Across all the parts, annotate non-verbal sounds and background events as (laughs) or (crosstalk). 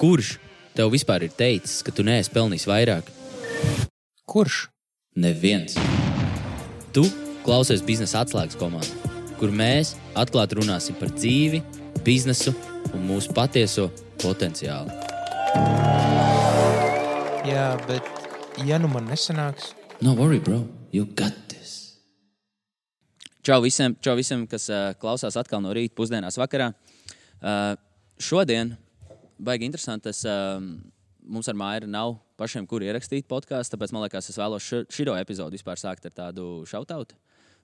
Kurš tev vispār ir teicis, ka tu neesi pelnījis vairāk? Kurš? Neviens. Tu klausies biznesa atslēgas komandā, kur mēs atklāti runāsim par dzīvi, biznesu un mūsu patieso potenciālu. Jā, bet ja nu man nesanāks, No worry, bro, you got this. Čau visiem, čau visiem kas uh, klausās atkal no rīta, pusdienās, vakarā. Uh, šodien, baigi interesanti, tas uh, mums ar Māju nav pašiem, kur ierakstīt podkāstu. Tāpēc man liekas, es vēlos šo epizodu vispār sākt ar tādu šautautu.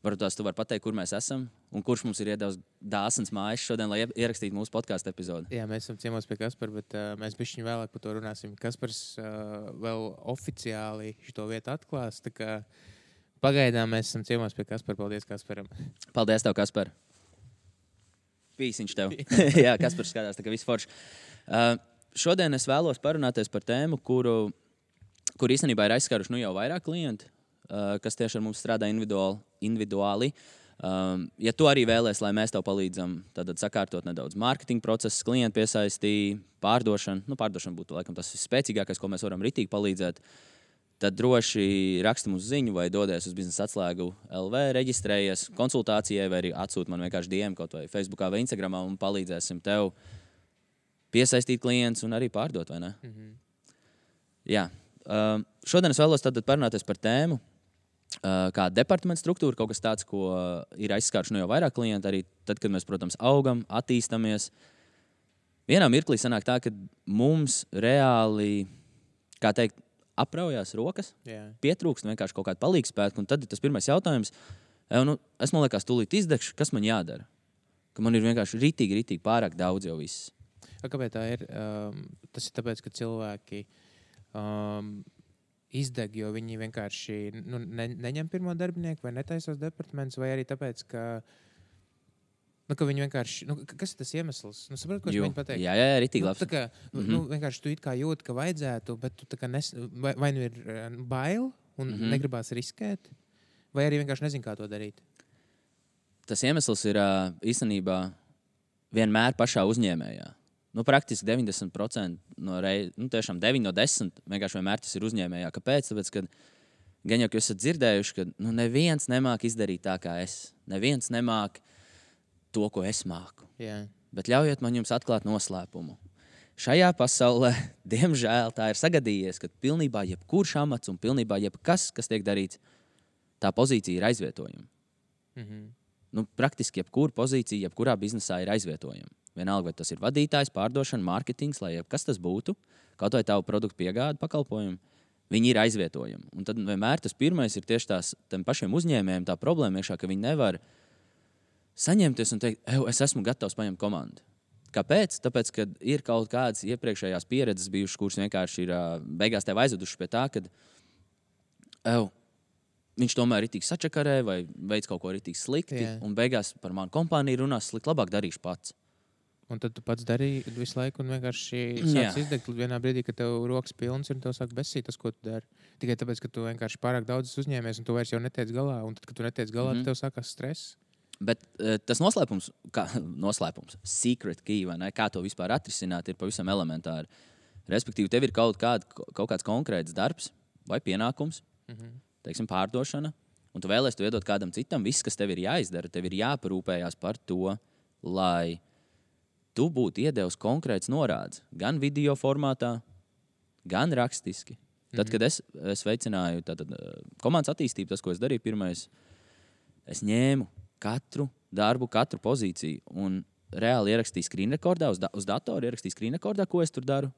Varbūt tās tu vari pateikt, kur mēs esam un kurš mums ir iedevis dāsnas mājas šodien, lai ierakstītu mūsu podkāstu epizodi. jā, mēs esam ciemos pie Kaspara, bet uh, mēs bišķiņu vēlāk par to runāsim. Kaspars uh, vēl oficiāli šo vietu atklās. Pagaidām mēs esam ciemos pie Kaspara. Paldies, Kasparam. (laughs) Paldies, tev, Kaspar. Pīsiņš tev. (laughs) (laughs) Jā, Kaspars skatās, tā kā viss forši. Uh, šodien es vēlos parunāties par tēmu, kuru, kur īstenībā ir aizskāruši nu jau vairāk klienti, uh, kas tieši ar mums strādā individuāli. individuāli. Um, ja tu arī vēlēsies, lai mēs tev palīdzam, tad sakārtot nedaudz mārketinga procesu, klientu piesaistīšanu, pārdošanu. Nu, pārdošana būtu laikam tas spēcīgākais, ko mēs varam ritīgi palīdzēt. Tad droši raksti mums ziņu, vai dodies uz biznesa atslēgu LV, reģistrējies konsultācijai, vai arī atsūti man vienkārši DM kaut vai Facebook vai Instagram, un palīdzēsim tev piesaistīt klientus un arī pārdot. Mm -hmm. Jā, uh, šodien es vēlos parunāties par tēmu, Uh, kā departamenta struktūra, kaut kas tāds, ko uh, ir aizskāruši no jau vairāk klientu, arī tad, kad mēs, protams, augam, attīstāmies. Vienā mirklī sanāk tā, ka mums reāli, kā teikt, apraujās rokas, Jā. pietrūkst vienkārši kaut kāda. Un tad ir tas pirmais jautājums, jau, nu, es man liekas, tūlīt izdegšu, kas man jādara. Ka man ir vienkārši rītīgi, rītīgi pārāk daudz jau viss. A, Kāpēc tā ir? Um, tas ir tāpēc, ka cilvēki um, izdeg, jo viņi vienkārši nu, ne, neņem pirmo darbinieku vai netaisās departaments, vai arī tāpēc, ka, nu, viņi vienkārši. Nu, kas ir tas iemesls? Nu, saprot, ko mēģinu pateikt? Jā, jā, jā rītīgi Nu, labi. tā kā, nu, Mhm. nu, vienkārši tu kā jūti, ka vajadzētu, bet tu nes, vai, vai nu ir eh, bail un mm. -hmm. negribās riskēt, vai arī vienkārši nezini, kā to darīt. Tas iemesls ir īstenībā vienmēr pašā uzņēmējā. Nu, praktiski 90% no reizes, nu, tiešām 9 no 10 vienkārši vienmēr tas ir uzņēmējā. Kāpēc? Tāpēc, ka gan jau esat dzirdējuši, ka nu, neviens nemāk izdarīt tā, kā es. Neviens nemāk to, ko es māku. Jā. Bet ļaujiet man jums atklāt noslēpumu. Šajā pasaulē, (laughs) diemžēl, tā ir sagadījies, ka pilnībā jebkurš amats un pilnībā jebkas, kas tiek darīts, tā pozīcija ir aizvietojama. Mhm. Nu, praktiski jebkura pozīcija, jebkurā biznesā ir aizvietojama. Vienalga, vai tas ir vadītājs, pārdošana, mārketings, lai kas tas būtu, kaut vai tavu produktu piegāde, pakalpojumu, viņi ir aizvietojami. Un tad vienmēr tas pirmais ir tieši tās pašiem uzņēmējiem, tā problēma iekšā, ka viņi nevar saņemties un teikt, "Ew, es esmu gatavs paņemt komandu. Kāpēc? Tāpēc, ka ir kaut kādas iepriekšējās pieredzes bijušas, kuras vienkārši ir beigās tev aizvedušas pie tā, ka viņš tomēr ir tik sačakarē vai veids kaut ko arī tik slikti. Jā. Un beigās par manu kompāniju runās slikti, labāk darīšu pats. Un tad tu pats darīji visu laiku, un vienkārši Jā. sāc izdegt vienā brīdī, kad tev rokas pilnas un tev sāk besīt tas, ko tu dari. Tikai tāpēc, ka tu vienkārši pārāk daudz esi uzņēmējs, un tu vairs jau netiec galā. Un tad, kad tu netiec galā, mm -hmm. tev sākās stress. Bet uh, tas noslēpums, kā (laughs) noslēpums, secret key, vai ne, kā to vispār atrisināt, ir pavisam elementāri. Respektīvi, tev ir kaut, kād, kaut kāds konkrēts darbs vai pienākums, Mm -hmm. teiksim, pārdošana, un tu vēlēsies to iedot kādam citam. Viss, kas tev ir jāizdara, tev ir jāparūpējas par to, lai tu būtu iedevis konkrēts norādes gan video formātā, gan rakstiski. Tad, Mhm. kad es, es veicināju tātad, eh, komandas attīstību, tas, ko es darīju, pirmais, es ņēmu katru darbu, katru pozīciju un reāli ierakstīju screen rekordā, uz, da uz datora ierakstīju screen rekordā, ko es tur daru.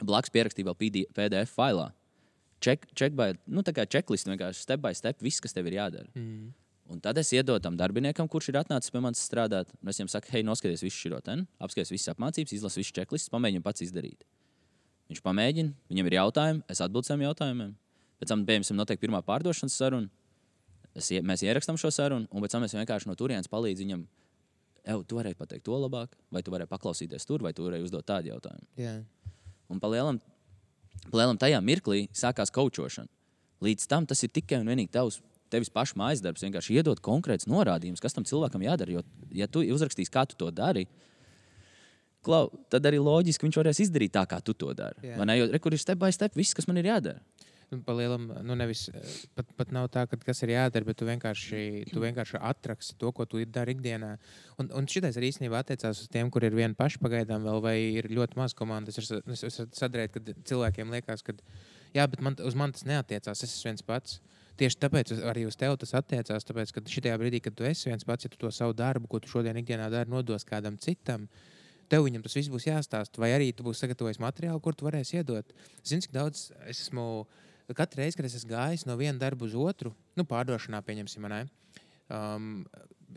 Blakus pierakstīju vēl PD PDF failā. Check, check by, nu, tā kā checklist, vienkārši step by step, viss, kas tev ir jādara. Mm. Un tad es iedodu tam darbiniekam, kurš ir atnācis pie manis strādāt. Un es viņam saku, hei, noskaties visu šo te, apskaties visas apmācības, izlasi visu checklistu, pamēģini pats izdarīt. Viņš pamēģina, viņam ir jautājumi, es atbildēju saviem jautājumiem. Pēc tam, piemēram, notiek pirmā pārdošanas saruna. Es, mēs ierakstām šo sarunu, un pēc tam es vienkārši no turienes palīdzu viņam. Ev, tu vari pateikt to labāk, vai tu vari paklausīties tur, vai tu vari uzdot tādu jautājumu. Jā. Un palielam, palielam tajā mirklī sākās kočošana. Līdz tam tas ir tikai un vienīgi tavs, tevis paša mājas darbs. Vienkārši iedot konkrēts norādījumus, kas tam cilvēkam jādara. Jo, ja tu uzrakstīsi, kā tu to dari, klau, tad arī loģiski viņš varēs izdarīt tā, kā tu to dari. Vai ne? Jo re, kur ir step by step viss, kas man ir jādara. Nu, pa lielam, nu nevis, eh, pat, pat nav tā, ka kas ir jādara, bet tu vienkārši, tu vienkārši atraksti to, ko tu dari ikdienā. Un, un šitais arī īstenībā attiecās uz tiem, kur ir viena paša pagaidām vēl, vai ir ļoti maz komandas. Es varu sadarīt, ka cilvēkiem liekas, ka jā, bet man, uz mani tas neatiecās. Es esmu viens pats. Tieši tāpēc arī uz tevi tas attiecās. Tāpēc, ka šajā brīdī, kad tu esi viens pats, ja tu to savu darbu, ko tu šodien ikdienā dari, nodos kādam citam, tev viņam tas viss būs jāstāsta. Vai arī tu būsi sagatavojis materiālu, kur tu varēsi iedot. Zini, cik daudz es esmu. Katru reizi, kad es esmu gājis no viena darba uz otru, nu, pārdošanā, pieņemsim, ne, um,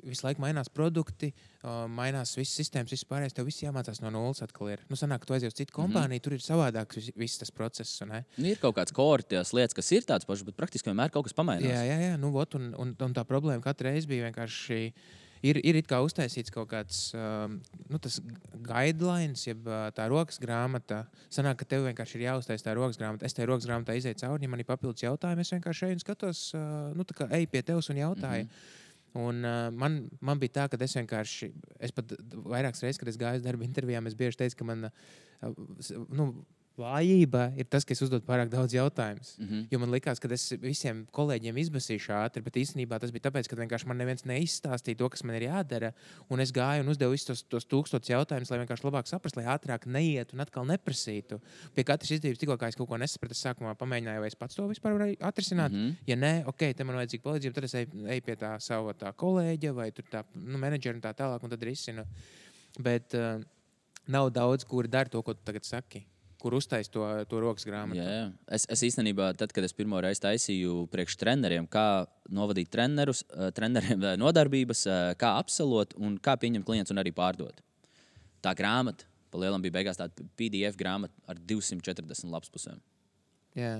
visu laiku mainās produkti, uh, mainās visas sistēmas, viss pārējais. Tev viss jāmācās no nulles atkal. Ir. Nu, sanāk, tu aizies uz citu Mhm. kompāniju, mm -hmm. tur ir savādāks vis, viss tas process. un? Nu, ir kaut kāds kortās lietas, kas ir tādas pašas, bet praktiski vienmēr kaut kas pamainās. Jā, jā, jā. Nu, vot, un, un, un tā problēma katru reizi bija vienkārši. Ir, ir kā uztaisīts kaut kāds um, nu, guidelines, jeb uh, tā rokas grāmata. Sanāk, ka tev vienkārši ir jāuztais tā rokas grāmata. Es tajā rokas grāmatā izēju cauri, ja man ir papildus jautājumi. Es vienkārši eju un skatos, uh, nu, kā eju pie tevis un jautāju. Mm -hmm. Un, uh, man, man bija tā, ka es vienkārši, es pat vairākas reizes, kad es gāju uz darba intervijām, es bieži teicu, ka man uh, nu, vājība ir tas, ka es uzdodu pārāk daudz jautājumus. Mm -hmm. Jo man liekas, ka es visiem kolēģiem izbasīšu ātri, bet īstenībā tas bija tāpēc, ka vienkārši man neviens neizstāstīja to, kas man ir jādara. Un es gāju un uzdevu visus tos, tos tūkstošus jautājumus, lai vienkārši labāk saprastu, lai ātrāk neietu un atkal neprasītu. Pie katras izdevības, tikko kā es kaut ko nesapratu, es sākumā pamēģināju, vai es pats to vispār varu atrisināt. Mm. -hmm. Ja nē, ok, te man vajadzīga palīdzība, tad es eju, eju pie tā sava tā kolēģa vai tur tā nu, menedžera un tā tālāk, un tad risinu. Bet uh, nav daudz, kuri dara to, ko tu tagad saki. Kur uztais to, to rokas grāmatu? Jā, jā. Es, es īstenībā, tad, kad es pirmo reizi taisīju priekš treneriem, kā novadīt trenerus, eh, treneriem eh, nodarbības, eh, kā apselot un kā pieņemt klientus un arī pārdot. Tā grāmata, pa lielam bija beigās tāda PDF grāmata ar 240 lapspusēm. Jā.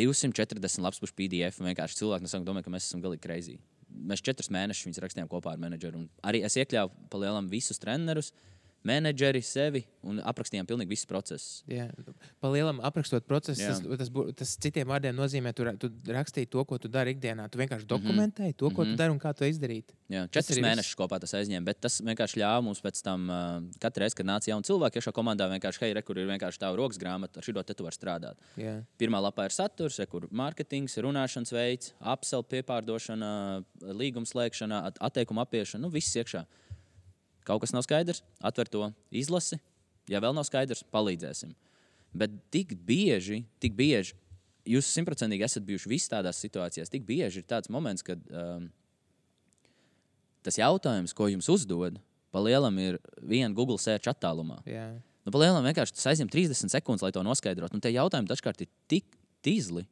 240 lapspušu PDF. Vienkārši cilvēki no sākuma domāja, ka mēs esam galīgi kreizī. Mēs četrus mēnešus rakstījām kopā ar menedžeru. Arī es iekļāvu pa lielam visus trenerus, menedžeri, sevi un aprakstījām pilnīgi visus procesus. Jā, pa lielam aprakstot procesu, tas, tas, tas citiem vārdiem nozīmē, tu, tu rakstīji to, ko tu dari ikdienā. Tu vienkārši dokumentēji to, ko tu dari un kā to izdarīt. Jā, četrus arī viss. mēnešus kopā tas aizņēma, bet tas vienkārši ļāva mums pēc tam, uh, katru reizi, kad nāca jauni cilvēki, iekšā komandā vienkārši, hei, re, kur ir vienkārši tā rokas grāmata, ar šo te tu vari strādāt. Jā. Pirmā lapā ir saturs, re, kur mārketings, runāšanas veids, apselu, piepārdošana, līguma slēgšana, at- atteikuma apiešana, nu viss iekšā. Kaut kas nav skaidrs, atver to, izlasi. Ja vēl nav skaidrs, palīdzēsim. Bet tik bieži, tik bieži, jūs simtprocentīgi esat bijuši visi tādās situācijās, tik bieži ir tāds moments, kad um, tas jautājums, ko jums uzdod, pa lielam ir viena Google search attālumā. Jā. Nu, pa lielam vienkārši tas aizņem 30 sekundes, lai to noskaidrotu. Un tie jautājumi dažkārt ir tik tīzli.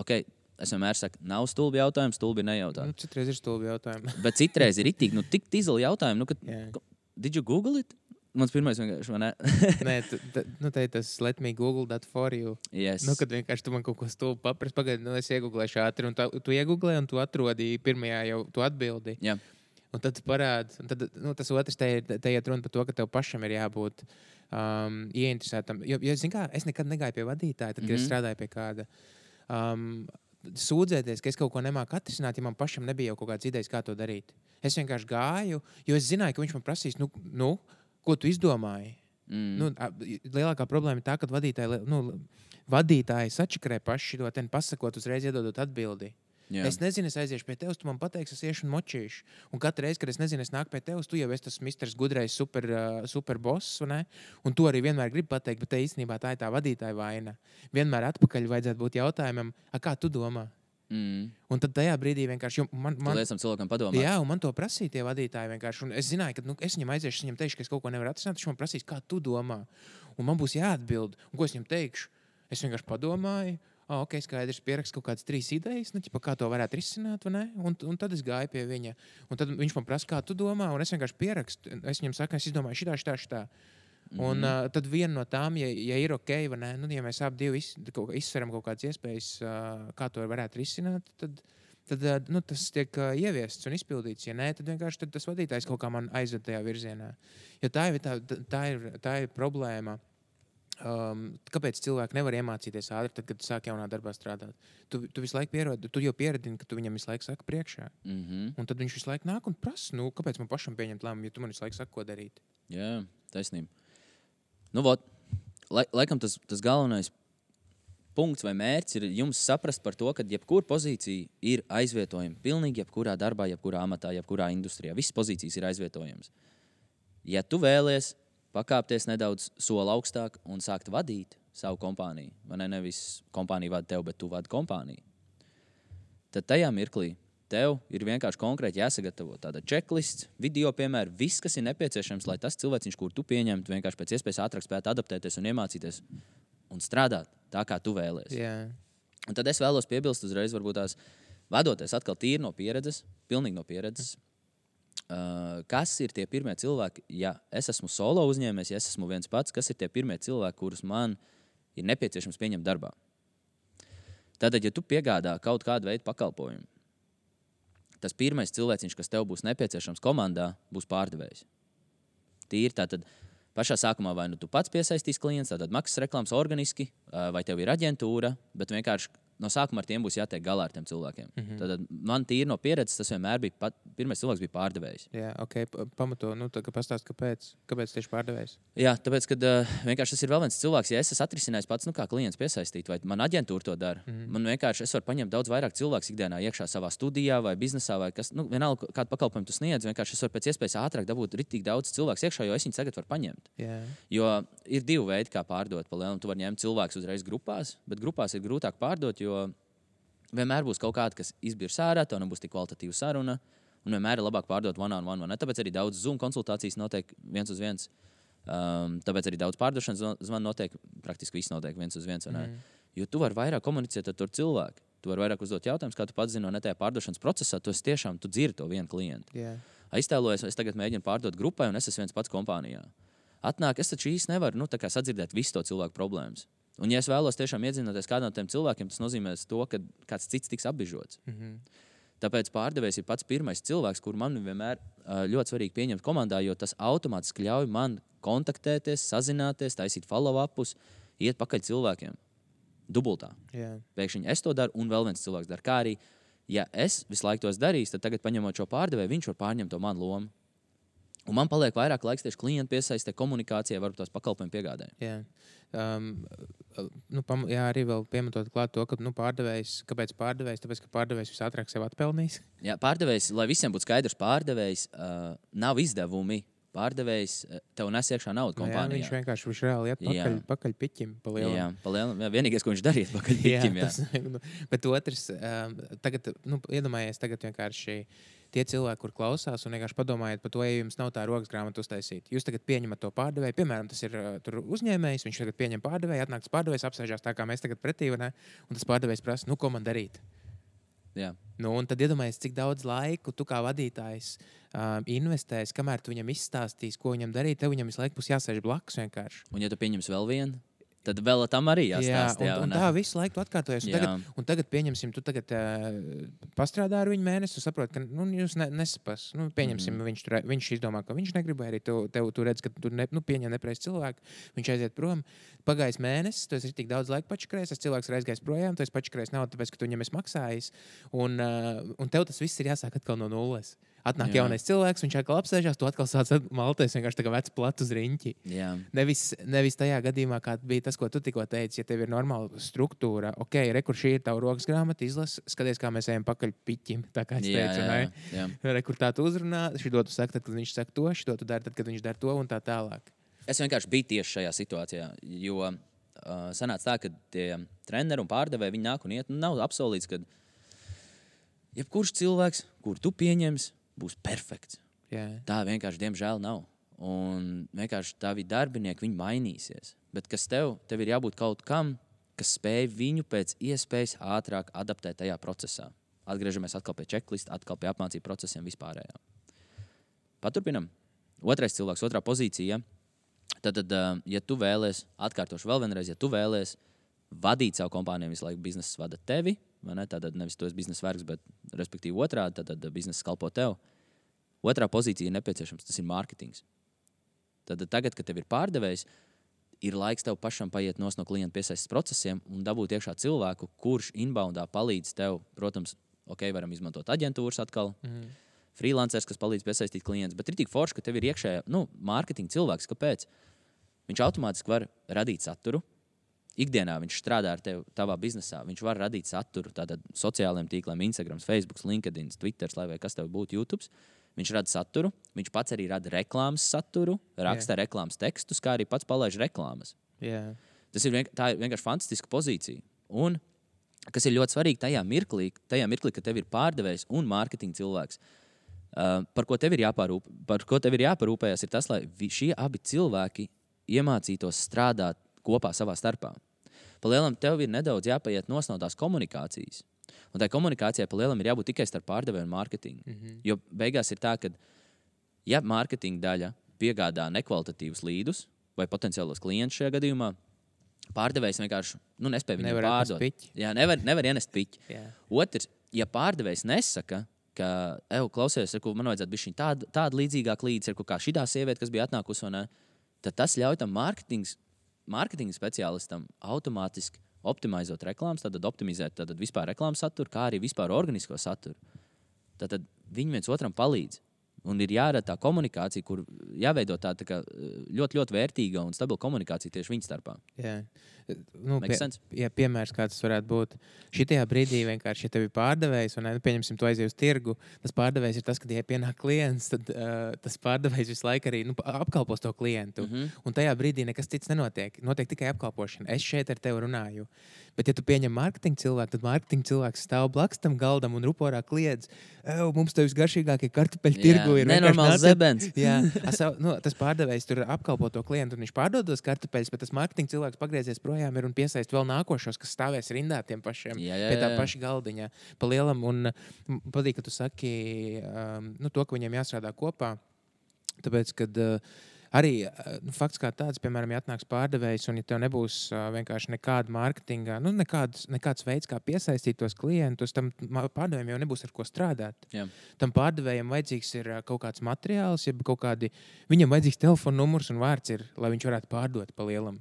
Okay, es vienmēr saku, nav stulbi jautājumi, stulbi nejautājumi. Nu, citreiz ir stulbi jautājumi. Bet citreiz ir itīgi, nu, tik tīzli jautājumi, nu, ka, Jā. did you Google it? Mans pirmais vienkārši, ne? (laughs) Nē, tu, ta, nu, te ir tas let me Google that for you. yes. Nu, kad vienkārši tu man kaut ko stulbi paprasti, pagaidi, nu, es iegūlēšu ātri, un tā, tu iegūlēji, un tu atrodi pirmajā jau tu atbildi. Jā. Un tad tad, nu, tas otrs te, ir- te iet runa par to, ka tev pašam ir jābūt um, ieinteresētam. Jo, jo kā, es nekad negāju pie vadītāja, tad, kad mm -hmm. es Mhm. strādāju pie kāda. Um, Sūdzēties, ka es kaut ko nemāku atrisināt, ja man pašam nebija jau kaut kādas idejas, kā to darīt. Es vienkārši gāju, jo es zināju, ka viņš man prasīs, nu, nu ko tu izdomāji. Mm. Nu, lielākā problēma ir tā, ka vadītāji, nu, vadītāji sačakarē paši to pasakot, uzreiz iedodot atbildi. Jā. Es nezinu, es aiziešu pie tevis, tu man pateiksi, es iešu un močīšu. Un katru reizi, kad es nezinu, es nāku pie tevis, tu jau esi tas misters gudrais, super, uh, super boss. Un tu arī vienmēr gribi pateikt, bet te īstenībā tā ir tā vadītāja vaina. Vienmēr atpakaļ vajadzētu būt jautājumam, "A, kā tu domā? Mm. Un tad tajā brīdī vienkārši man. Man... Liecam cilvēkam padomāt. Jā, un man to prasīja tie vadītāji. Es zināju, ka nu, es viņam aiziešu, es viņam teikšu, ka es kaut ko nevaru atrisināt. Viņš man prasīs, kā tu domā. Un man būs jāatbild. Un ko es viņam teikšu? Es vienkārši padomāju. Oh, ok, skaidrs, pierakstu kaut kādas trīs idejas, nu, ķipa, kā to varētu risināt. Un, un tad es gāju pie viņa. Un tad viņš man prasa, kā tu domā, un es vienkārši pierakstu. Es viņam saku, es izdomāju šitā, šitā, šitā. Mm -hmm. Un uh, tad viena no tām, ja, ja ir ok, vai ne, nu, ja mēs abi iz, kaut, kā izsveram kaut kādas iespējas, uh, kā to varētu risināt, tad, tad uh, nu, tas tiek uh, ieviests un izpildīts. Ja nē, tad vienkārši tad tas vadītājs kaut kā man aizved tajā virzienā. Jo tā ir, tā, tā ir, tā ir problēma. Um, kāpēc cilvēki nevar iemācīties ātri, tad, kad sāk jaunā darbā strādāt? Tu, tu visu laiku pierodi, tu jau pieradini, ka tu viņam visu laiku saki priekšā. Mm -hmm. Un tad viņš visu laiku nāk un prasa, nu, kāpēc man pašam pieņemt lēmumu, ja tu man visu laiku saki, ko darīt. Jā, taisnība. Nu, vot, lai, laikam tas, tas galvenais punkts vai mērķis ir jums saprast par to, ka jebkura pozīcija ir aizvietojama. Pilnīgi jebkurā darbā, jebkurā amatā, jebkurā industrijā. Visas pozīcijas ir aizvietojamas. Ja tu vēlies pakāpties nedaudz soli augstāk un sākt vadīt savu kompāniju, vai ne? Nevis kompānija vada tevi, bet tu vadi kompāniju. Tad tajā mirklī tev ir vienkārši konkrēti jāsagatavo tāda checklist, video, piemēram, viss, kas ir nepieciešams, lai tas cilvēks, kur tu pieņemtu, vienkārši pēc iespējas ātrāk spētu adaptēties un iemācīties un strādāt tā, kā tu vēlēsies. Jā. Un tad es vēlos piebilst uzreiz, varbūt tās vadoties atkal tīri no pieredzes, pilnīgi no pieredzes. Uh, kas ir tie pirmie cilvēki, ja es esmu solo uzņēmējs, ja es esmu viens pats, kas ir tie pirmie cilvēki, kurus man ir nepieciešams pieņemt darbā? Tātad, ja tu piegādā kaut kādu veidu pakalpojumu, tas pirmais cilvēciņš, kas tev būs nepieciešams komandā, būs pārdevējs. Tīri tātad pašā sākumā vai nu tu pats piesaistīsi klientus, tad maksas reklāmas organiski, vai tev ir aģentūra, bet vienkārši no sākuma ar tiem būs jātiek galā ar tiem cilvēkiem. Mm -hmm. Tad man tīri no pieredzes tas vienmēr bija. Pat, pirmais cilvēks bija pārdevējs. Jā, ok, pamato, nu, tā kā pastāst, kāpēc, kāpēc tieši pārdevējs? Jā, tāpēc, ka uh, vienkārši tas ir vēl viens cilvēks, ja es esmu atrisinājis pats, nu, kā klients piesaistīt, vai man aģentūra to dara. Mm -hmm. Man vienkārši es varu paņemt daudz vairāk cilvēku ikdienā iekšā savā studijā vai biznesā, vai kas, nu, vienalga, kādu pakalpojumu tu sniedz. Vienkārši es varu pēc iespējas ātrāk dabūt rītīgi daudz cilvēku iekšā, jo es viņus tagad varu paņemt. Jā. Jo ir divi veidi, kā pārdot. Palielam, tu vari ņemt cilvēkus uzreiz grupās, bet grupās ir grūtāk pārdot, jo vienmēr būs kaut kāda, kas izbirs ārā, tev nebūs tik kvalitatīva saruna. Un vienmēr ir labāk pārdot one on one. one. Tāpēc arī daudz Zoom konsultācijas notiek viens uz viens. Um, tāpēc arī daudz pārdošanas zvanu notiek. Praktiski viss notiek viens uz viens. Mm. Jo tu vari vairāk komunicēt ar cilvēku. Tu vari vairāk uzdot jautājumus, kā tu pats zini, no tajā pārdošanas procesā. Tu tiešām tu dzirdi to vienu klientu. Yeah. Aiztēlojies, es tagad mēģinu pārdot grupai, un es esmu viens pats kompānijā. Atnāk, es taču īsti nevaru nu, sadzirdēt visu to cilvēku problēmas. Un, ja es vēlos tiešām iedzināties kādam no tiem cilvēkiem, tas nozīmē to, ka kāds cits tiks apbežots. Mm -hmm. Tāpēc pārdevējs ir pats pirmais cilvēks, kur man vienmēr ļoti svarīgi pieņemt komandā, jo tas automātiski ļauj man kontaktēties, sazināties, taisīt follow-upus, iet pakaļ cilvēkiem. Dubultā. Yeah. Pēkšņi es to daru, un vēl viens cilvēks dara. Kā arī, ja es visu laiku tos darīšu, tad tagad, paņemot šo pārdevēju, viņš var pārņemt to manu lomu. Un man paliek vairāk laiks tieši klientu piesaistē, komunikācijai, varbūt tās pakalpojumu piegādē. Jā. Um, nu, pam, jā, arī klāt to, ka nu, pārdevējs, kāpēc pārdevējs? Tāpēc, ka pārdevējs visātrāk sev atpelnījis. Jā, pārdevējs, lai visiem būtu skaidrs, pārdevējs uh, nav izdevumi. Pārdevējs tev nes iekšā naudu kompānijā. Nu, jā, viņš vienkārši viņš reāli iet pakaļ, jā. pakaļ piķim. Jā, palielam, jā, vienīgais, ko viņš darīja, ir pakaļ (laughs) piķim. jā, jā. Tas, (laughs) nu, bet otrs, um, tagad, nu, iedomājies, tagad vienkārši tie cilvēki, kur klausās, un vienkārši padomājiet par to, ja jums nav tā rokas grāmata uztaisīta. Jūs tagad pieņemat to pārdevēju, piemēram, tas ir uh, uzņēmējs, viņš tagad pieņem pārdevēju, atnāk tas pārdevējs, apsēžās tā kā mēs tagad pretī, ne? un tas pārdevējs prasa, nu, ko man darīt. Jā. Nu, un tad iedomājieties, cik daudz laika tu kā vadītājs uh, investēsi, kamēr tu viņam izstāstīsi, ko viņam darīt. Tev viņam visu laiku būs jāsēž blakus vienkārši. Un, ja tu pieņemsi vēl vienu, tad vēl tam arī jāstāsta. Jā, un, un tā visu laiku atkārtojas. Un tagad, un tagad, pieņemsim, tu tagad uh, pastrādā ar viņu mēnesi, saproti, ka nu, jūs ne, nesapas. Nu, pieņemsim, mm. viņš, tur, viņš izdomā, ka viņš negrib, arī tu, tev, tu redz, ka tu ne, nu, pieņem nepareizi cilvēku. Viņš aiziet prom. Pagājis mēnesis, tu esi tik daudz laika pačakrējis, tas cilvēks ir aizgājis projām, tu esi pačakrējis naudu, tāpēc, ka tu viņam esi maksājis. Un, uh, un tev tas viss ir jāsāk atkal no nulles. Atnāk Jā. jaunais cilvēks, viņš atkal apsēžās, tu atkal sāc malties vienkārši tā kā vecs plats uz riņķi. Jā. Nevis, nevis tajā gadījumā, kā bija tas, ko tu tikko teici, ja tev ir normāla struktūra, ok, rekur šī ir tava rokas grāmata, izlasi, skaties, kā mēs ejam pakaļ piķim, tā kā es Jā, teicu, jā, jā. Rekur tā tu uzrunā, šī dotu saka, tad, kad viņš saka to, šī dotu dara, tad, kad viņš dara to un tā tālāk. Es vienkārši biju tieši šajā situācijā, jo uh, sanāca tā, ka tie treneri un pārdevēji, nāk un iet, un nav apsolīts, ka jebkurš cilvēks, kur tu pieņemsi, būs perfekts. Jā. Tā vienkārši, diemžēl, nav. Un vienkārši tavi darbinieki, viņi mainīsies. Bet kas tev, tev ir jābūt kaut kam, kas spēj viņu pēc iespējas ātrāk adaptēt tajā procesā. Atgriežamies atkal pie checklista, atkal pie apmācību procesiem vispārējā. Paturpinam. Otrais cilvēks, otrā pozīcija. Tad, tad ja tu vēlēsies, atkārtošu vēl vienreiz, ja tu vēlēsies vadīt savu kompāniju, visu laiku biznesa vada tevi, ne? Tātad nevis esi biznesa vergs, bet respektīvi otrādi, tad, tad biznesa kalpo tev. Otrā pozīcija ir nepieciešams, tas ir mārketings. Tad tagad, kad tev ir pārdevējs, ir laiks tev pašam paiet no klienta piesaistes procesiem un dabūt iekšā cilvēku, kurš inboundā palīdz tev. Protams, ok, varam izmantot aģentūras atkal. Mm. freelanceris, kas palīdz piesaistīt klientus, bet ir tik forši, ka tev ir iekšējā nu, mārketinga cilvēks. Kāpēc? Viņš automātiski var radīt saturu. Ikdienā viņš strādā ar tevi savā biznesā. Viņš var radīt saturu tādiem sociālajiem tīkliem, Instagram, Facebook, LinkedIn, Twitter, vai kas tev būtu YouTube. Viņš rada saturu, viņš pats arī rada reklāmas saturu, raksta yeah. reklāmas tekstus, kā arī pats palaiž reklāmas. Yeah. Tas ir, vienk ir vienkārši fantastiska pozīcija. Un kas ir ļoti svarīgi tajā mirklī, tajā mirklī kad tev ir pārdevējs un mārketinga cilvēks. Uh, par ko ir, jāparūp, par ko tev ir jāparūpējas, ir tas, lai šie abi cilvēki iemācītos strādāt kopā savā starpā. Palielam tev ir nedaudz jāpaiet no tās komunikācijas. Un tai komunikācijai palielam ir jābūt tikai starp pārdevēju un mārketingu. Mm -hmm. Jo beigās ir tā, ka, ja mārketinga daļa piegādā nekvalitatīvus līdus vai potenciālos klientus šajā gadījumā, Pārdevējs vienkārši nu, nespēja viņu pārdot. Jā, nevar, nevar ienest piķi. Yeah. Otrs, ja pārdevējs nesaka, ka, ej, klausies, ka man vajadzētu būt tāda, tāda līdzīgāka līdzi, ar kā šī sieviete, kas bija atnākusi, ne, tad tas ļauj tam mārketinga speciālistam automātiski optimizēt reklāmas, tad optimizēt tad vispār reklāmas saturu, kā arī vispār organisko saturu. Tad, viņi viens otram palīdz. Un ir jārada tā komunikācija, kur jāveido tā, tā kā, ļoti, ļoti vērtīga un stabila komunikācija tieši viņu starpā. Jā. Nu, pie, jā, piemērs, kāds tas varētu būt. Šitajā brīdī vienkārši, ja tev ir pārdevējs, un, nu, pieņemsim, tu aizies uz tirgu, tas pārdevējs ir tas, kad, ja pienāk klients, tad uh, tas pārdevējs visu laiku arī nu, apkalpos to klientu. Mm -hmm. Un tajā brīdī nekas cits nenotiek. Notiek tikai apkalpošana. Es šeit ar tevi runāju. Bet, ja tu pieņem mārketinga cilvēku, tad mārketinga cilvēks stāv blakus tam galdam un ruporā kliedz, mums te visgaršīgākie kartupeļi tirgu ir. Nenormāls zebens. jā, (laughs) asav, nu, tas pārdevējs tur apkalpo to klientu un viņš pārdod tos kartupeļus, bet tas mārketinga cilvēks pagriezies projām projām ir un piesaist vēl nākošos, kas stāvēs rindā tiem pašiem, jā, jā, jā. pie tā paša galdiņa. Pa lielam, un patīk, ka tu saki um, nu, to, ka viņiem jāstrādā kopā. Tāpēc, kad uh, arī nu, fakts kā tāds, piemēram, ja atnāks pārdevējs un ja tev nebūs uh, vienkārši nekāda mārketinga, nu, nekāds, nekāds veids, kā piesaistīt tos klientus, tam pārdevējiem jau nebūs ar ko strādāt. Jā. Tam pārdevējiem vajadzīgs ir uh, kaut kāds materiāls, ja kaut kādi, viņam vajadzīgs telefona numurs un vārds, ir, lai viņš varētu pārdot pa lielam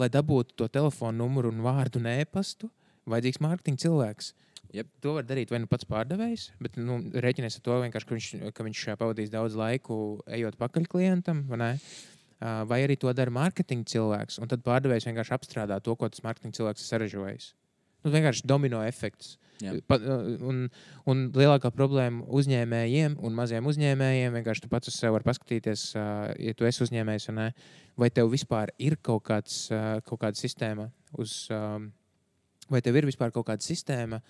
lai dabūtu to telefonu numuru un vārdu un e-pastu, vajadzīgs mārketinga cilvēks. Yep. To var darīt vai nu pats pārdevējs, bet nu, rēķinies ar to, ka viņš, ka viņš pavadīs daudz laiku ejot pakaļ klientam. Vai, vai arī to dara mārketinga cilvēks, un tad pārdevējs vienkārši apstrādā to, ko tas mārketinga cilvēks ir saražojis. Nu, vienkārši domino efekts. Pa, un, un lielākā problēma uzņēmējiem un maziem uzņēmējiem vienkārši tu pats uz sevi vari paskatīties, ja tu esi uzņēmējs vai nē, vai tev vispār ir kaut, kāds, kaut kāda sistēma, uz, vai tev ir vispār kaut kāda sistēma,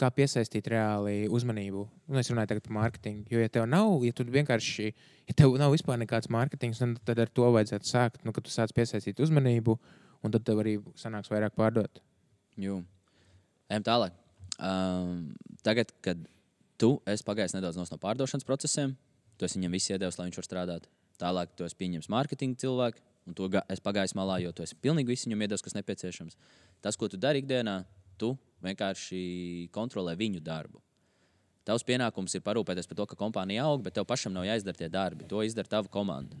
kā piesaistīt reāli uzmanību. Un es runāju par mārketingu. Jo, ja tev nav, ja tu vienkārši, ja tev nav vispār nekāds mārketings, tad ar to vajadzētu sākt, nu, kad tu sāc piesaistīt uzmanību, un tad tev arī sanāks vairāk pārdot. Jū. Ejam tālāk. Um, tagad, kad tu esi pagājis nedaudz no pārdošanas procesiem, tu esi viņam visu iedevis, lai viņš var strādāt. Tālāk tu esi pieņems mārketinga cilvēku, un to es pagāju malā, jo tu esi pilnīgi visu viņam iedevis, kas nepieciešams. Tas, ko tu dari ikdienā, tu vienkārši kontrolē viņu darbu. Tavs pienākums ir parūpēties par to, ka kompānija aug, bet tev pašam nav jāizdara tie darbi. To izdara tava komanda.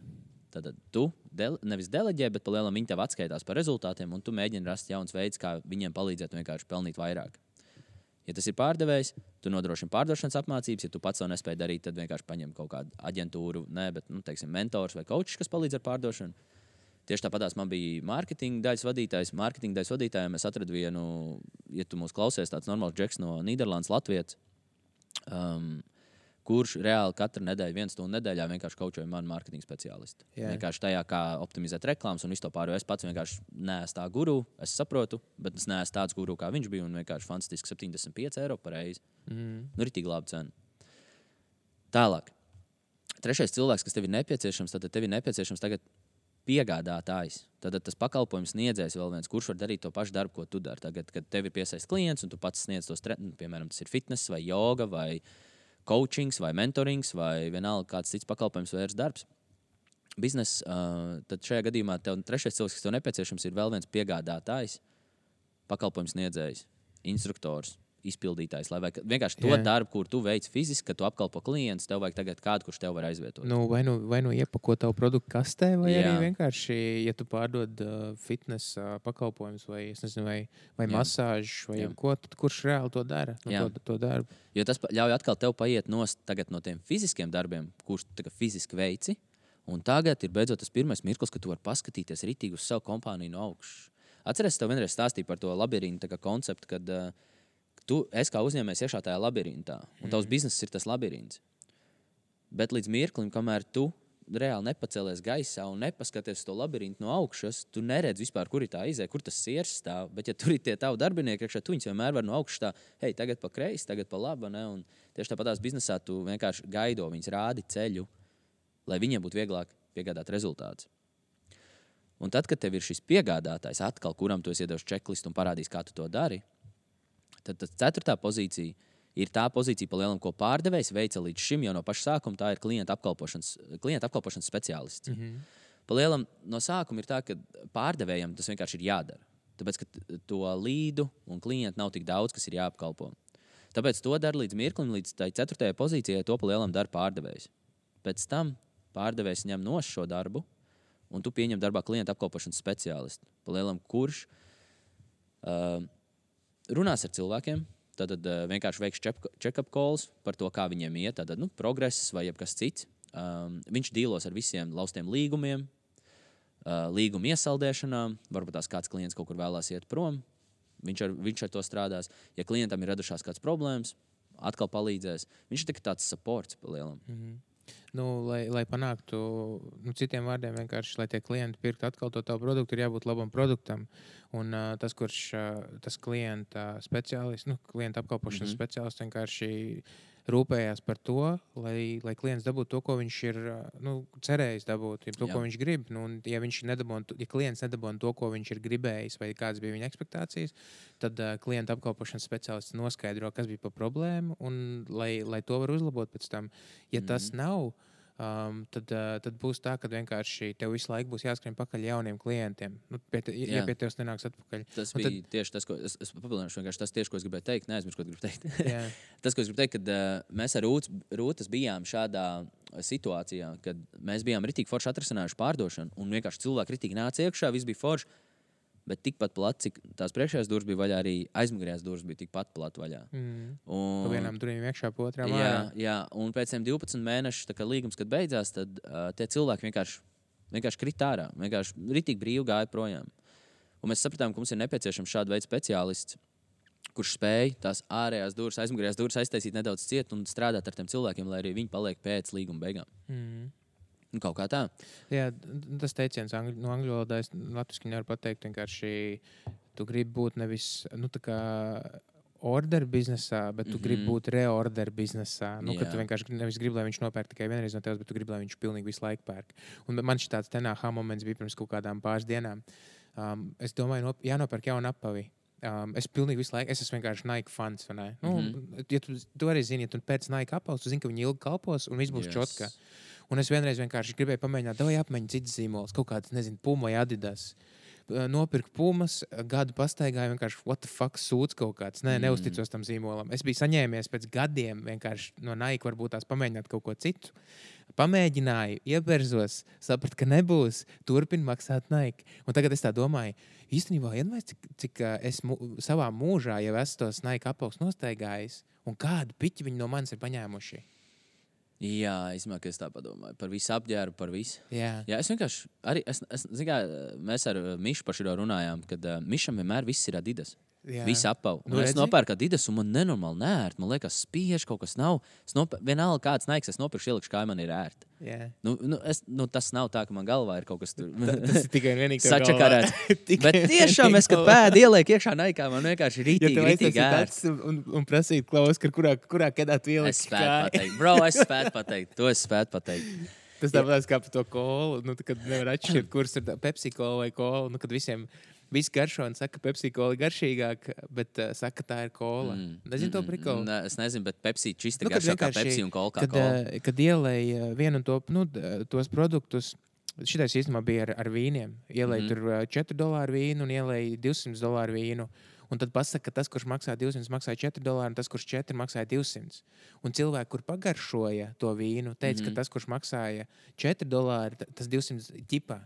Tad tu dele, nevis deleģē, bet palielināt viņi tev atskaitās par rezultātiem, un tu mēģini rast jauns veids, kā viņiem palīdzēt vienkārši pelnīt vairāk. Ja tas ir pārdevējs, tu nodrošini pārdošanas apmācības. Ja tu pats to nespēj darīt, tad vienkārši paņem kaut kādu aģentūru, ne, bet, nu, teiksim, mentors vai kočs, kas palīdz ar pārdošanu. Tieši tāpat man bija mārketinga daļas vadītājs. Mārketinga daļas vadītājiem es atradu vienu, ja tu mūs klausies, tāds normāls džeks no Nīderlandes, Latvijas. Um, kurš reāli katru nedēļu, viens stundu nedēļā vienkārši kaučoja manu mārketinga speciālistu. Yeah. Vienkārši tajā, kā optimizēt reklāmas un visu to pārējo. Es pats vienkārši neesmu tā guru, es saprotu, bet es neesmu tāds guru, kā viņš bija. Un vienkārši fantastiski 75 eiro par reizi. Mm. Nu, ir tik labi cena. Tālāk. Trešais cilvēks, kas tev ir nepieciešams, tad tev ir nepieciešams tagad piegādātājs. Tad tas pakalpojums sniedzējs vēl viens, kurš var darīt to pašu darbu, ko tu dari. Tagad, kad tev ir piesaistīts klients un tu pats sniedz tos, nu, piemēram, tas ir fitness vai joga vai coachings, vai mentorings, vai vienalga kāds cits pakalpojums vai darbs. Biznesa, uh, tad šajā gadījumā tev trešais cilvēks, kas tev nepieciešams, ir vēl viens piegādātājs, pakalpojums sniedzējs, instruktors, izpildītājs, lai vienkārši to Jā. darbu, kur tu veic fiziski, ka tu apkalpo klientus, tev vajag tagad kādu, kurš tev var aizvietot. Nu, vai, nu, vai nu iepako tavu produktu kastē, vai Jā. Arī vienkārši, ja tu pārdod uh, fitness uh, pakalpojumus, vai, nezinu, vai, vai masāžu, vai Jā. ko, tad kurš reāli to dara? Nu, Jā. to, to darbu. Jo tas ļauj atkal tev paiet no tiem fiziskiem darbiem, kurus tu fiziski veici. Un tagad ir beidzot tas pirmais mirklis, kad tu vari paskatīties rītīgi uz savu kompāniju no augšas. Atceries, tev vienreiz stāstīju par to labirintu konceptu, kad uh, tu esi kā uzņēmējs iekšā tajā labirintā, un tavs bizness ir tas labirints. Bet līdz mirklim, kamēr tu reāli nepacēlies gaisā un nepaskaties to labirintu no augšas, tu neredzi vispār, kur ir tā izēja, kur tas sirds stāv. Bet, ja tur ir tie tavi darbinieki, iekšā, tu viņus vienmēr vari no augšas tā, hei, tagad pa kreisi, tagad pa labi. Un tieši tāpat tās biznesā tu vienkārši gaido, viņus rādi ceļu, lai viņiem būtu vieglāk piegādāt rezultātus. Un tad, kad tev ir šis piegādātājs, atkal, kuram tu iedevis čeklistu un parādījis, kā tu to dari, tad tas ceturtā pozīcija ir tā pozīcija, pa lielam, ko pārdevējs veica līdz šim, jo no paša sākuma tā ir klienta apkalpošanas, klienta apkalpošanas speciālists. Mm -hmm. Pa lielam, no sākuma ir tā, ka pārdevējam tas vienkārši ir jādara. Tāpēc, ka to līdu un klientu nav tik daudz, kas ir jāapkalpo. Tāpēc to dara līdz mirklim, līdz tai ceturtajai pozīcijai, to pa lielam dara pārdevējs. Pēc tam pārdevējs ņem no šo darbu, un tu pieņem darbā klienta apkalpošanas speciālistu. Pa lielam, kurš uh, runās ar cilvēkiem, tad uh, vienkārši veiks check- check-up calls par to, kā viņiem iet, tad nu, progress vai kas cits. Um, viņš dīlos ar visiem laustiem līgumiem, uh, līguma iesaldēšanām. Varbūt tās kāds klients kaut kur vēlās iet prom. Viņš ar, viņš ar to strādās. Ja klientam ir radušās kādas problēmas, atkal palīdzēs. Viņš ir tāds supports pa lielam. Nu, lai, lai panāktu, nu, citiem vārdiem, vienkārši, lai tie klienti pirktu atkal to tavu produktu, ir jābūt labam produktam. Un uh, tas, kurš uh, tas klienta speciālists, nu, klienta apkalpošanas mm. -hmm. speciālists vienkārši rūpējās par to, lai, lai klients dabūtu to, ko viņš ir uh, nu, cerējis dabūt, to, Jā. ko viņš grib. Nu, un, ja, viņš nedabūna, to- ja klients nedabūna to, ko viņš ir gribējis, vai kādas bija viņa expectācijas, tad uh, klienta apkalpošanas speciālists noskaidro, kas bija pa problēmu, un lai, lai to var uzlabot pēc tam. Ja mm tas nav, um, tad, uh, tad būs tā, ka vienkārši tev visu laiku būs jāskrien pakaļ jauniem klientiem. Nu, pie te, ja Jā. pie tevis nenāks atpakaļ. Tas Un bija tad... tieši tas, ko es, es papildināšu. Tas, tieši, ko es gribēju teikt, neaizmirsu, ko gribu teikt. (laughs) Tas, ko es gribu teikt, kad uh, mēs ar Rūtas, Rūtas bijām šādā situācijā, kad mēs bijām rītīgi forši atrisinājuši pārdošanu, un vienkārši cilvēki rītīgi nāca iekšā, viss bija forši. Bet tikpat plati, cik tās priekšējās durvis bija vaļā, arī aizmugurējās durvis bija tikpat plati vaļā. Mm. Un, Pa vienām durvīm iekšā, pa otrām jā, jā, un pēc tam 12 mēnešu kā līgums, kad beidzās, tad uh, tie cilvēki vienkārši, vienkārši krita ārā. Vienkārši rītīgi brīvi gāja projām. Un mēs sapratām, ka mums ir nepieciešams šāda veida speciālists, kurš spēj tās ārējās durvis, aizmugurējās durvis aiztaisīt nedaudz ciet un strādāt ar tiem cilvēkiem, lai arī viņi paliek pēc līguma beigām. Mm. Nu, kaut kā tā. Jā, tas teiciens angļu, no angļu valodā, es latviešu nevaru pateikt. Vienkārši tu gribi būt nevis nu, tā kā order biznesā, bet tu mm -hmm. gribi Mhm. būt reorder biznesā. Nu, tu vienkārši nevis gribi, lai viņš nopērk tikai vienreiz no tevis, bet tu gribi, lai viņš pilnīgi visu laiku pērk. Un man šis tāds tenāhā moments bija pirms kaut kādām pāris dienām. Um, es domāju, nop jānopērk jaunu apavi. Um, es pilnīgi visu laiku, es esmu vienkārši Nike fans. Nu, mm -hmm. ja tu, tu arī zini, ja tu pēc Nike apavus, tu zini, ka viņi ilgi kalpos un viss būs yes. čotka. Un es vienreiz vienkārši gribēju pamēģināt, vai apmeņķi citas zīmolas, kaut kādas, nezinu, puma vai adidas. Uh, Nopirku pumas, uh, gadu pastaigāju, vienkārši, what the fuck, sūdz kaut kāds. Nē, Mm. neusticos tam zīmolam. Es biju saņēmies pēc gadiem vienkārši no Nike, varbūt tās pamēģināt kaut ko citu. Pamēģināju, ieperzos, sapratu, ka nebūs. Turpinu maksāt Nike. Un tagad es tā domāju, īstenībā, iedomājieties, cik, cik ā, es mu, savā mūžā jau esmu tos Nike apaugs nostaigājis, un kādu piķi viņi no manis ir paņēmuši. Jā, īstenībā, ka es tā padomāju par visu apģērbu, par visu. Jā. Jā, es vienkārši arī, es, es, kā, mēs ar uh, Mišu par šo runājām, kad uh, Mišam vienmēr viss ir Adidas. Jā. Viss apauga. Nu, es nopērku Adidas, un man nenormāli nērti. Man liekas, spiež kaut kas nav. Es nopēr... Vienalga, kāds naiks, es nopirkšu, ielikšu, kā man ir ērti. Jā. Nu, nu, es, nu, tas nav tā, ka man galvā ir kaut kas tāds (laughs) Tas ir tikai un vienīgi sačakarēts. (laughs) Bet tiešām, es, kad pēdu ielieku iekšā naikā, man vienkārši ir Ja rītīgi, rītīgi acis un, un prasīt, klaus, ka kurā, kurā kedā tu ieliki Es spētu pateikt, bro, es spētu pateikt, to es spētu pateikt. Tas tāpat kā par to kolu. Nu, kad nevar atšķirt, (clears throat) kurš ir Pepsi kola vai kola. Nu, kad visiem viss garšo un saka, ka Pepsi kola ir garšīgāka, bet uh, saka, tā ir kola. Mm. Nezinu to prikolu. Ne, es nezinu, bet Pepsi čisti Nu, garšo kā Pepsi un Coca Kad, Cola. uh, kad ielēja vienu un to, nu, d- tos produktus. Šitais īstenībā bija ar, ar vīniem. Ielēja mm Mhm. -hmm. tur uh, 4 dolāru vīnu un ielēja 200 dolāru vīnu. Un tad pasaka, ka tas, kurš maksā 200, maksāja 4 dolāri, un tas, kurš 4 maksāja 200. Un cilvēki, kur pagaršoja to vīnu, teica, mm -hmm. ka tas, kurš maksāja 4 dolāri, ta- tas 200 ķipā.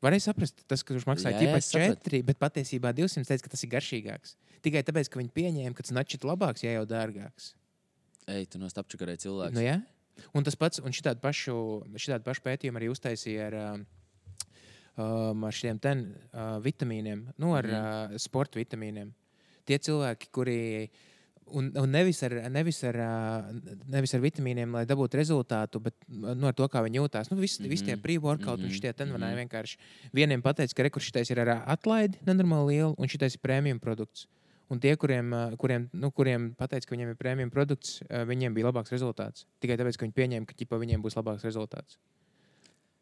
Varēja saprast, tas, maksāja Jā, jā, ķipā es sapratu. 4, bet patiesībā 200 teica, ka tas ir garšīgāks. Tikai tāpēc, ka viņi pieņēma, ka tas načīt labāks, ja jau dārgāks. Ej, tu no stapčakarē cilvēks. Nu, ja? Un tas pats, un šitādu pašu, šitādu pašu pētījumu arī uztaisīja ar, um, um, ar šiem ten, uh, vitamīniem, nu, ar mm. uh, sporta vitamīniem. Tie cilvēki, kuri. Un, un nevis, ar, nevis, ar, nevis ar vitamīniem, lai dabūtu rezultātu, bet nu, ar to, kā viņi jūtas. Nu, visi, mm -hmm. visi tie pre-workout mm. -hmm. un šie ten Mhm. mm -hmm. vienkārši. Vieniem pateica, ka rekuršitais ir ar atlaidi nenormāli liela, un šitais ir prēmijum produkts. Un tie, kuriem, kuriem, nu, kuriem pateica, ka viņiem ir prēmijum produkts, viņiem bija labāks rezultāts. Tikai tāpēc, ka viņi pieņēma, ka ķipa, viņiem būs labāks rezultāts.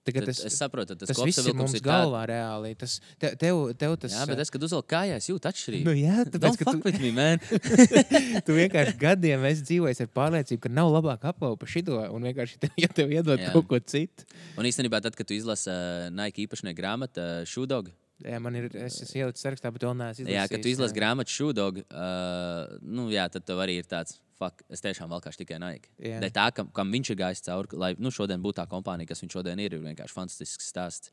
Tagad tas, es saprotu, tas, tas viss ir mums ir galvā reāli. Tas, te, tev, tev tas Jā, bet es, kad uzvelku kājās, jūtu atšķirību. Nu, jā, tāpēc, ka tu, me, man. (laughs) tu vienkārši gadiem esi dzīvojis ar pārliecību, ka nav labāk apaupa šito, un vienkārši, tev, ja tev iedod Jā. kaut ko citu, Un īstenībā, tad, kad tu izlasi uh, Nike īpašnieku grāmatu, uh, Shoedog, jā, man ir, es ielicis sarakstā, bet vēl neesmu izlasījis. jā, kad tu izlasi grāmatu Shoedog, uh, nu, jā, tad tev arī ir tāds, fuck, es tiešām valkāšu tikai. Jā. Dēļ tā, kam, kam viņš ir gājis cauri, lai nu, šodien būtu tā kompānija, kas viņš šodien ir, ir vienkārši fantastisks stāsts.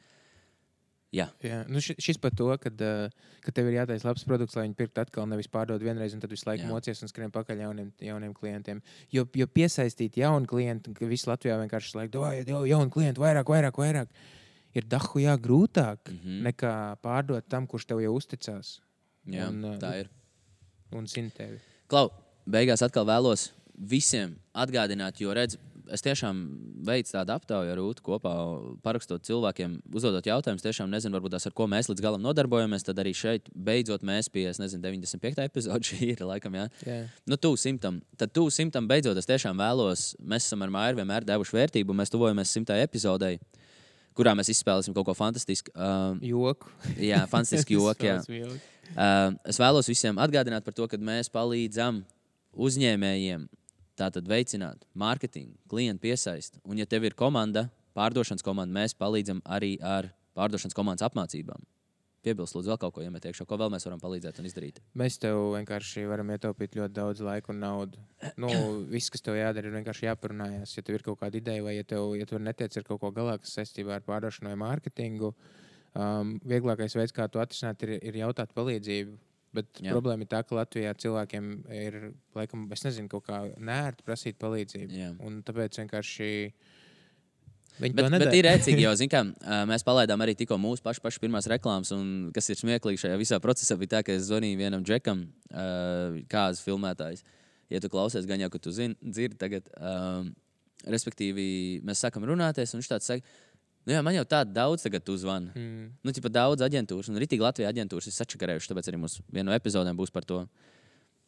Jā, Jā, nu ši- šis par to, ka, ka tev ir jātaisa labs produkts, lai viņi pirktu atkal, nevis pārdod vienreiz, un tad visu laiku Jā. mocies un skrien pakaļ jauniem, jauniem klientiem. Jo, jo piesaistīt jaunu klientu, ka visi Latvijā vienkārši laiku jau jaunu klientu vairāk, vairāk, vairāk. Ir dahu jā, grūtāk mm. -hmm. nekā pārdot tam, kurš tev jau uzticās jā Un, uh, tā ir. un zina tevi. Klau, beigās atkal vēlos visiem atgādināt, jo redz, es tiešām veicu tādu aptauju ar Rūtu kopā, parakstot cilvēkiem, uzdodot jautājumus. Tiešām nezinu, varbūt tas, ar ko mēs līdz galam nodarbojamies. Tad arī šeit beidzot mēs pie, es nezinu, 95. epizode šī ir laikam. Jā. Jā. Nu, tuvu simtam. Tad tuvu simtam beidzot es tiešām vēlos. Mēs esam ar Māju vienmēr devuši vērtību, mēs tuvojamies simtai epizodei, kurā mēs izspēlēsim kaut ko fantastisku. Uh, Joku. jā, fantastisku (laughs) joku. jā. Es vēlos joku. Uh, es vēlos visiem atgādināt par to, ka mēs palīdzam uzņēmējiem tātad veicināt mārketingu, klientu piesaisti. Un, ja tev ir komanda, pārdošanas komanda, mēs palīdzam arī ar pārdošanas komandas apmācībām. Piebilst, lūdzu, vēl kaut ko iemet iekšā, ko vēl mēs varam palīdzēt un izdarīt. Mēs tev vienkārši varam ietaupīt ļoti daudz laika un naudu. Nu, (clears throat) viss, kas tev jādara, ir vienkārši jāparunājas. Ja tev ir kaut kāda ideja, vai ja tev, ja tev netiec ar kaut ko galā, kas saistībā ar pārdošanu vai mārketingu, um, vieglākais veids, kā to atrisināt, ir, ir jautāt palīdzību. Bet Jā. Problēma ir tā, ka Latvijā cilvēkiem ir, laikam, es nezinu, kaut kā nērti prasīt palīdzību. Jā. Un tāpēc vienkārši viņi Bet, bet ir rēcīgi, jo (laughs) kā, mēs palaidām arī tikko mūsu pašu, pašu pirmās reklāmas. Un, kas ir smieklīgi šajā visā procesā, bija tā, ka es zvanīju vienam džekam, uh, kāds filmētājs. Ja tu klausies, gan jau, ka tu zini, dzirdi tagad. Um, respektīvi, mēs sākam runāties, un viņš tāds saka, nu jā, man jau tāda daudz tagad uzvana. Mm. Nu, tipā daudz aģentūras, un arī Latvijas aģentūras ir sačakarējušas, tāpēc arī mums viena no epizodēm būs par to.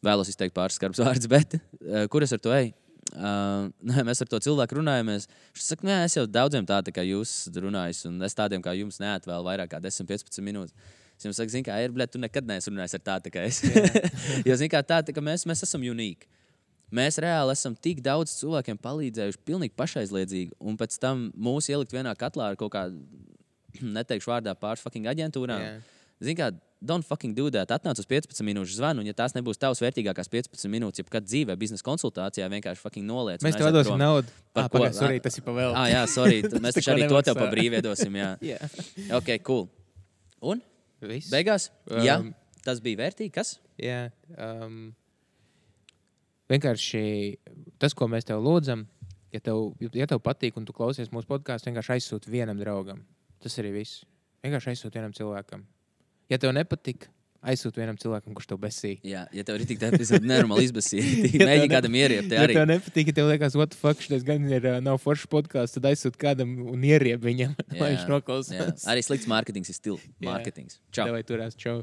Vēlos izteikt pāris skarbus (laughs) vārdus, bet uh, kur es ar to eju? Uh, (laughs) nē, mēs ar to cilvēku runājamies. Viņš saka, nē, es jau daudziem tādiem kā jūs runāju, un es tādiem kā jums neatvēlu vairāk kā 10, 15 minūtes. Es jums saku, zini, kā ir, bet tu nekad neesi runājis ar tādu kā es. (laughs) jo, zini, kā tā, tā, ka mēs, mēs esam unīgi. Mēs reāli esam tik daudz cilvēkiem palīdzējuši, pilnīgi pašaizliedzīgi, un pēc tam mūs ielikt vienā katlā ar kaut kādu, (clears throat) neteikšu vārdā, pāris fucking aģentūrām. Jā. Zini, kā, don't fucking do that. Atnāc uz 15 minūšu zvanu, un, ja tās nebūs tavas vērtīgākās 15 minūtes, jebkad dzīvē, biznesa konsultācijā, vienkārši fucking noliec. Mēs tev dosim naudu. Par Ah, ko? pagaid, sorry, tas ir pa vēl. Ah, jā, sorry. (laughs) Mēs taču arī to tev pa brīvu iedosim. Jā. (laughs) Jā. Ok, cool. Un Viss. beigās? Jā, Um, tas bija vērtīgi. Kas? Jā, um, vienkārši tas, ko mēs tev lūdzam, ja tev, ja tev patīk un tu klausies mūsu podkāstu, vienkārši aizsūti vienam draugam. Tas arī viss. Vienkārši aizsūti vienam cilvēkam. Ja tev nepatīk, aizsūti vienam cilvēkam, kurš tev besīja. Jā, ja tev ir tik tāda epizode, nenormāli izbasīta. (laughs) Ja Mēģini kādam ieriept. Ja tev nepatīk, ja tev liekas, what the fuck, šis gan ir uh, nav foršs podkāsts, tad aizsūti kādam un ierieb viņam, (laughs) lai viņš Jā, noklausās. Arī slikts mārketings ir stils Jā. mārketings. Čau! Vai turēs čau.